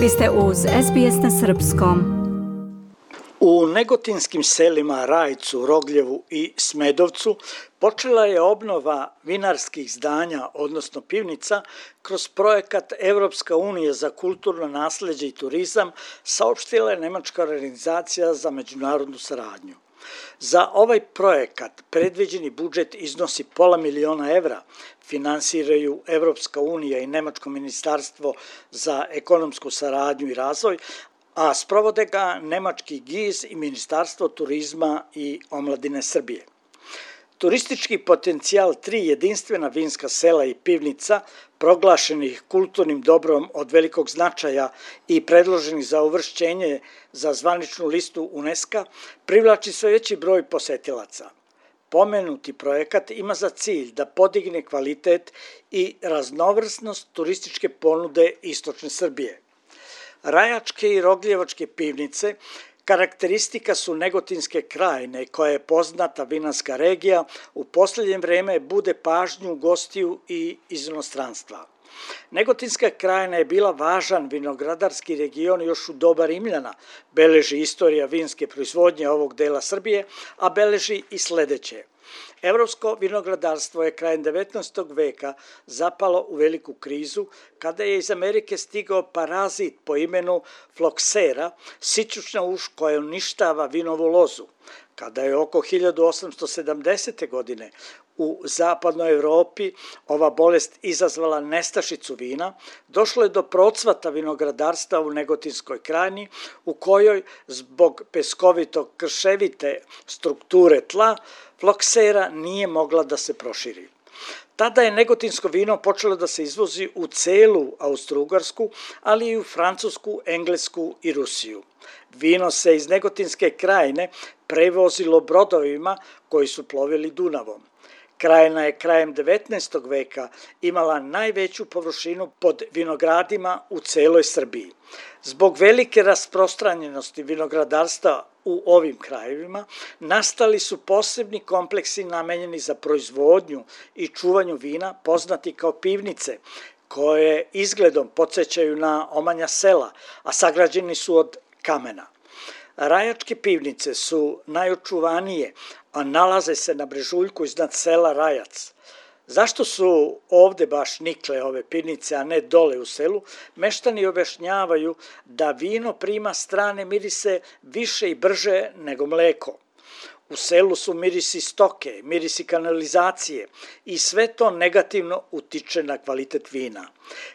Vi ste uz SBS na Srpskom. U negotinskim selima Rajcu, Rogljevu i Smedovcu počela je obnova vinarskih zdanja, odnosno pivnica, kroz projekat Evropska unija za kulturno nasledđe i turizam, saopštila je Nemačka organizacija za međunarodnu saradnju. Za ovaj projekat predviđeni budžet iznosi pola miliona evra, finansiraju Evropska unija i Nemačko ministarstvo za ekonomsku saradnju i razvoj, a sprovode ga Nemački GIZ i Ministarstvo turizma i omladine Srbije. Turistički potencijal tri jedinstvena vinska sela i pivnica, proglašenih kulturnim dobrom od velikog značaja i predloženih za uvršćenje za zvaničnu listu UNESCO, privlači sve veći broj posetilaca. Pomenuti projekat ima za cilj da podigne kvalitet i raznovrsnost turističke ponude Istočne Srbije. Rajačke i Rogljevačke pivnice Karakteristika su Negotinske krajine, koja je poznata vinarska regija, u poslednje vreme bude pažnju gostiju i iz inostranstva. Negotinska krajina je bila važan vinogradarski region još u doba Rimljana, beleži istorija vinske proizvodnje ovog dela Srbije, a beleži i sledeće. Evropsko vinogradarstvo je krajem 19. veka zapalo u veliku krizu kada je iz Amerike stigao parazit po imenu floksera, sićučna uš koja uništava vinovu lozu. Kada je oko 1870. godine u zapadnoj Evropi ova bolest izazvala nestašicu vina, došlo je do procvata vinogradarstva u Negotinskoj krajini, u kojoj zbog peskovitog krševite strukture tla floksera nije mogla da se proširi. Tada je negotinsko vino počelo da se izvozi u celu Austrougarsku, ali i u Francusku, Englesku i Rusiju. Vino se iz negotinske krajine prevozilo brodovima koji su plovili Dunavom. Krajina je krajem 19. veka imala najveću površinu pod vinogradima u celoj Srbiji. Zbog velike rasprostranjenosti vinogradarstva u ovim krajevima nastali su posebni kompleksi namenjeni za proizvodnju i čuvanju vina, poznati kao pivnice, koje izgledom podsjećaju na omanja sela, a sagrađeni su od kamena. Rajačke pivnice su najočuvanije, a nalaze se na brežuljku iznad sela Rajac. Zašto su ovde baš nikle ove pivnice, a ne dole u selu? Meštani objašnjavaju da vino prima strane mirise više i brže nego mleko. U selu su mirisi stoke, mirisi kanalizacije i sve to negativno utiče na kvalitet vina.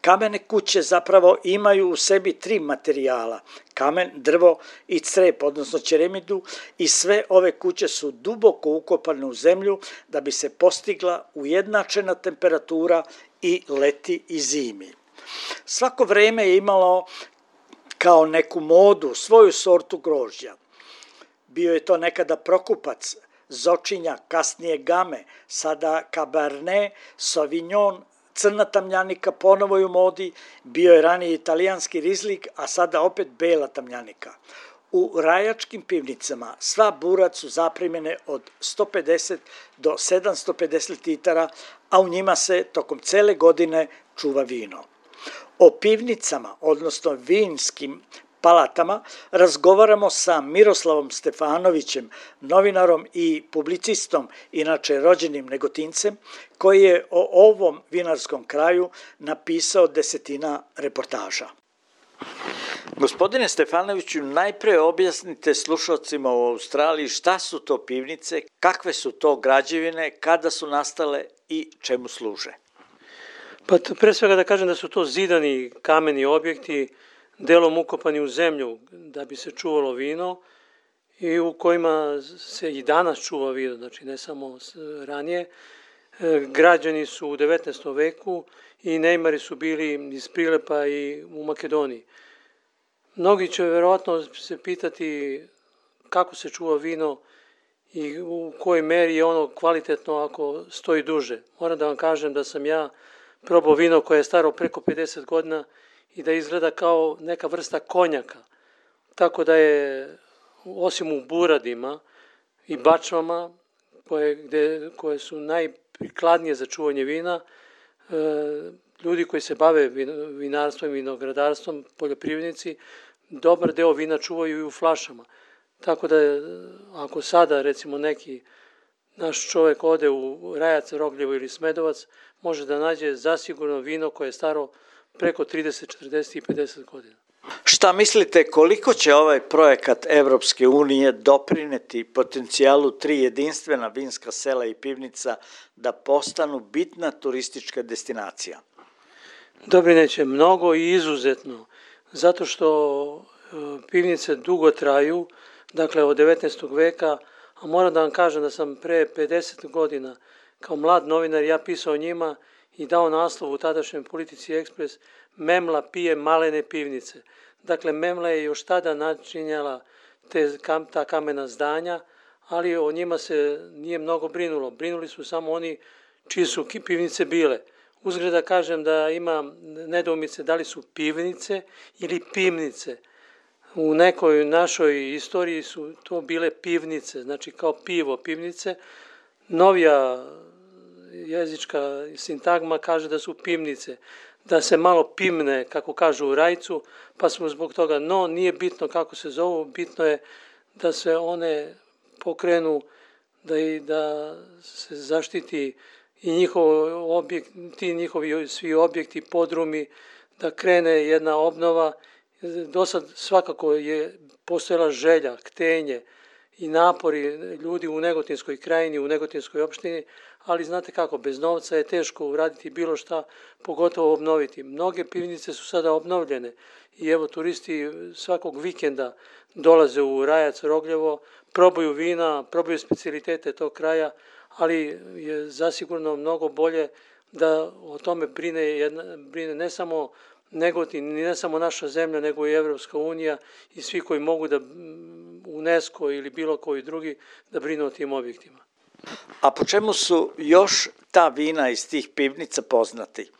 Kamene kuće zapravo imaju u sebi tri materijala, kamen, drvo i crep, odnosno ćeremidu i sve ove kuće su duboko ukopane u zemlju da bi se postigla ujednačena temperatura i leti i zimi. Svako vreme je imalo kao neku modu svoju sortu grožđa. Bio je to nekada prokupac, zočinja, kasnije game, sada kabarne, sauvignon, crna tamljanika ponovo u modi, bio je ranije italijanski rizlik, a sada opet bela tamljanika. U rajačkim pivnicama sva burac su zaprimene od 150 do 750 litara, a u njima se tokom cele godine čuva vino. O pivnicama, odnosno vinskim palatama razgovaramo sa Miroslavom Stefanovićem, novinarom i publicistom, inače rođenim negotincem, koji je o ovom vinarskom kraju napisao desetina reportaža. Gospodine Stefanoviću, najpre objasnite slušalcima u Australiji šta su to pivnice, kakve su to građevine, kada su nastale i čemu služe. Pa pre svega da kažem da su to zidani kameni objekti, delom ukopani u zemlju da bi se čuvalo vino i u kojima se i danas čuva vino, znači ne samo ranije. E, građani su u 19. veku i Neymari su bili iz Prilepa i u Makedoniji. Mnogi će verovatno se pitati kako se čuva vino i u kojoj meri je ono kvalitetno ako stoji duže. Moram da vam kažem da sam ja probao vino koje je staro preko 50 godina i da izgleda kao neka vrsta konjaka. Tako da je, osim u buradima i bačvama, koje, gde, koje su najprikladnije za čuvanje vina, ljudi koji se bave vinarstvom i vinogradarstvom, poljoprivrednici, dobar deo vina čuvaju i u flašama. Tako da ako sada recimo neki naš čovek ode u Rajac, Rogljevo ili Smedovac, može da nađe zasigurno vino koje je staro preko 30, 40 i 50 godina. Šta mislite koliko će ovaj projekat Evropske unije doprineti potencijalu tri jedinstvena vinska sela i pivnica da postanu bitna turistička destinacija? Doprineće mnogo i izuzetno, zato što e, pivnice dugo traju, dakle od 19. veka, a moram da vam kažem da sam pre 50 godina kao mlad novinar ja pisao o njima i dao naslov u tadašnjoj politici Ekspres Memla pije malene pivnice. Dakle, Memla je još tada načinjala te, ta kamena zdanja, ali o njima se nije mnogo brinulo. Brinuli su samo oni čiji su pivnice bile. Uzgled da kažem da ima nedoumice da li su pivnice ili pivnice. U nekoj našoj istoriji su to bile pivnice, znači kao pivo, pivnice. Novija jezička sintagma kaže da su pivnice, da se malo pimne, kako kažu u rajcu, pa smo zbog toga, no nije bitno kako se zovu, bitno je da se one pokrenu, da, i, da se zaštiti i njihov objekt, ti njihovi svi objekti, podrumi, da krene jedna obnova. Do sad svakako je postojala želja, ktenje i napori ljudi u Negotinskoj krajini, u Negotinskoj opštini, ali znate kako, bez novca je teško uraditi bilo šta, pogotovo obnoviti. Mnoge pivnice su sada obnovljene i evo turisti svakog vikenda dolaze u Rajac, Rogljevo, probaju vina, probaju specialitete tog kraja, ali je zasigurno mnogo bolje da o tome brine, jedna, brine ne samo Negotin, ne samo naša zemlja, nego i Evropska unija i svi koji mogu da UNESCO ili bilo koji drugi da brinu o tim objektima. A po čemu su još ta vina iz tih pivnica poznati?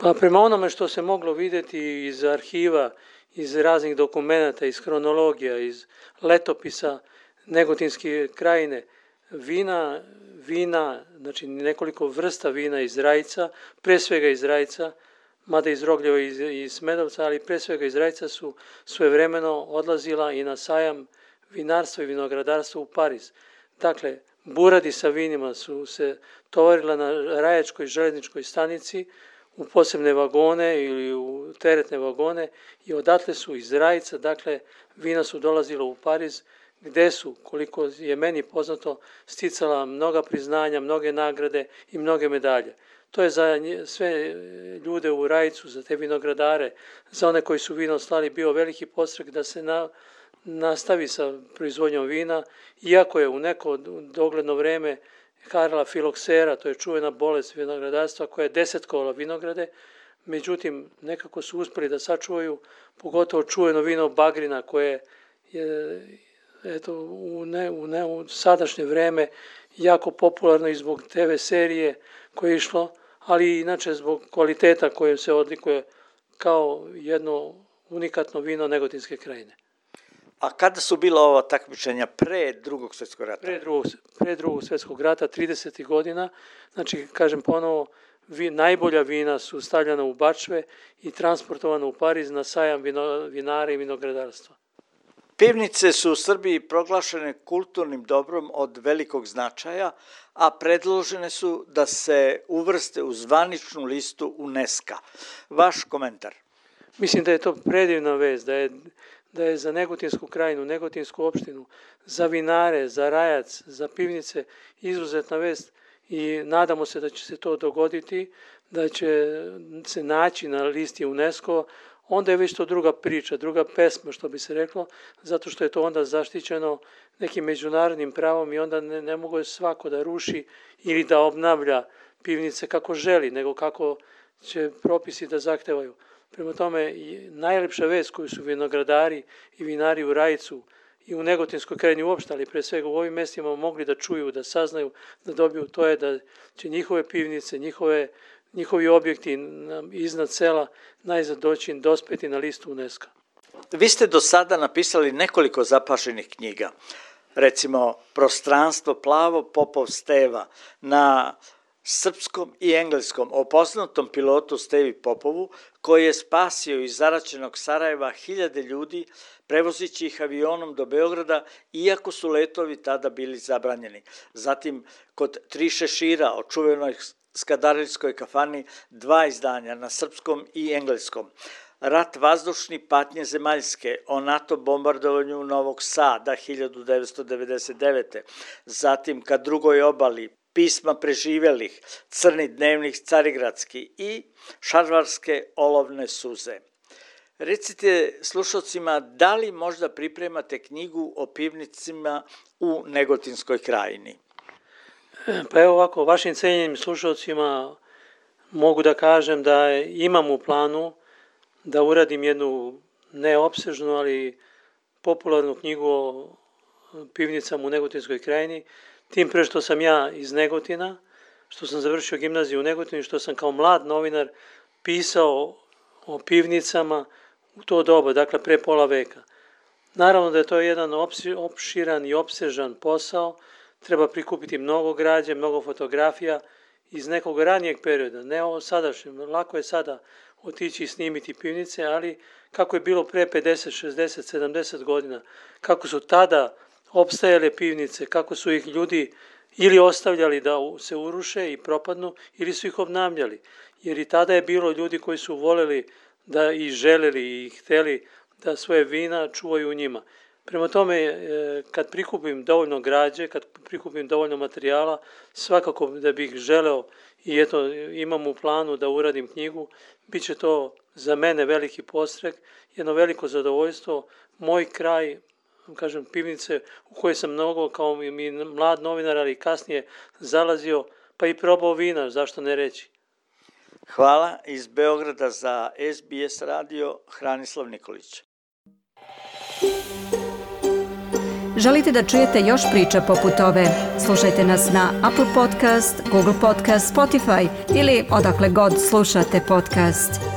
Pa prema onome što se moglo videti iz arhiva, iz raznih dokumenta, iz hronologija, iz letopisa Negotinske krajine, vina, vina, znači nekoliko vrsta vina iz Rajca, pre svega iz Rajca, mada iz Rogljeva i iz, iz Smedovca, ali pre svega iz Rajca su svojevremeno odlazila i na sajam vinarstva i vinogradarstva u Pariz. Dakle, buradi sa vinima su se tovarila na Rajačkoj železničkoj stanici u posebne vagone ili u teretne vagone i odatle su iz Rajca, dakle, vina su dolazila u Pariz, gde su, koliko je meni poznato, sticala mnoga priznanja, mnoge nagrade i mnoge medalje. To je za sve ljude u Rajcu, za te vinogradare, za one koji su vino slali bio veliki postrek da se na, nastavi sa proizvodnjom vina, iako je u neko dogledno vreme harala filoksera, to je čuvena bolest vinogradarstva koja je desetkovala vinograde, međutim nekako su uspeli da sačuvaju pogotovo čuveno vino Bagrina koje je eto, u, ne, u, ne, u sadašnje vreme jako popularno i zbog TV serije koje je išlo, ali inače zbog kvaliteta kojem se odlikuje kao jedno unikatno vino Negotinske krajine. A kada su bila ova takmičenja pre drugog svetskog rata? Pre drugog, pre drugog svetskog rata, 30. godina, znači, kažem ponovo, vi, najbolja vina su stavljena u bačve i transportovana u Pariz na sajam vino, vinara i vinogradarstva. Pivnice su u Srbiji proglašene kulturnim dobrom od velikog značaja, a predložene su da se uvrste u zvaničnu listu UNESCO. Vaš komentar? Mislim da je to predivna vez, da je da je za Negotinsku krajinu, Negotinsku opštinu, za vinare, za rajac, za pivnice izuzetna vest i nadamo se da će se to dogoditi, da će se naći na listi UNESCO, onda je već to druga priča, druga pesma, što bi se reklo, zato što je to onda zaštićeno nekim međunarodnim pravom i onda ne, ne mogu svako da ruši ili da obnavlja pivnice kako želi, nego kako će propisi da zahtevaju. Prema tome, najlepša vest koju su vinogradari i vinari u Rajicu i u Negotinskoj krajini uopšte, ali pre svega u ovim mestima mogli da čuju, da saznaju, da dobiju, to je da će njihove pivnice, njihove, njihovi objekti iznad sela najzad doći dospeti na listu UNESCO. Vi ste do sada napisali nekoliko zapašenih knjiga. Recimo, Prostranstvo plavo Popov Steva na srpskom i engleskom o poznatom pilotu Stevi Popovu, koji je spasio iz zaračenog Sarajeva hiljade ljudi prevozići ih avionom do Beograda, iako su letovi tada bili zabranjeni. Zatim, kod Tri šešira o čuvenoj skadarilskoj kafani dva izdanja na srpskom i engleskom. Rat vazdušni patnje zemaljske o NATO bombardovanju Novog Sada 1999. Zatim ka drugoj obali pisma preživelih, crni dnevnih carigradski i šarvarske olovne suze. Recite slušalcima, da li možda pripremate knjigu o pivnicima u Negotinskoj krajini? Pa evo ovako, vašim cenjenim slušalcima mogu da kažem da imam u planu da uradim jednu neopsežnu, ali popularnu knjigu o pivnicama u Negotinskoj krajini, tim pre što sam ja iz Negotina, što sam završio gimnaziju u Negotinu i što sam kao mlad novinar pisao o pivnicama u to doba, dakle pre pola veka. Naravno da je to jedan opširan i opsežan posao, treba prikupiti mnogo građe, mnogo fotografija iz nekog ranijeg perioda, ne o sadašnjem. Lako je sada otići i snimiti pivnice, ali kako je bilo pre 50, 60, 70 godina, kako su tada opstajale pivnice, kako su ih ljudi ili ostavljali da se uruše i propadnu, ili su ih obnavljali. Jer i tada je bilo ljudi koji su voleli da i želeli i hteli da svoje vina čuvaju u njima. Prema tome, e, kad prikupim dovoljno građe, kad prikupim dovoljno materijala, svakako da bih želeo i eto imam u planu da uradim knjigu, bit će to za mene veliki postrek, jedno veliko zadovoljstvo, moj kraj, kažem, pivnice u kojoj sam mnogo kao mi mlad novinar, ali kasnije zalazio, pa i probao vina, zašto ne reći. Hvala iz Beograda za SBS radio Hranislav Nikolić. Želite da čujete još priča poput ove? Slušajte nas na Apple Podcast, Google Podcast, Spotify ili odakle god slušate podcast.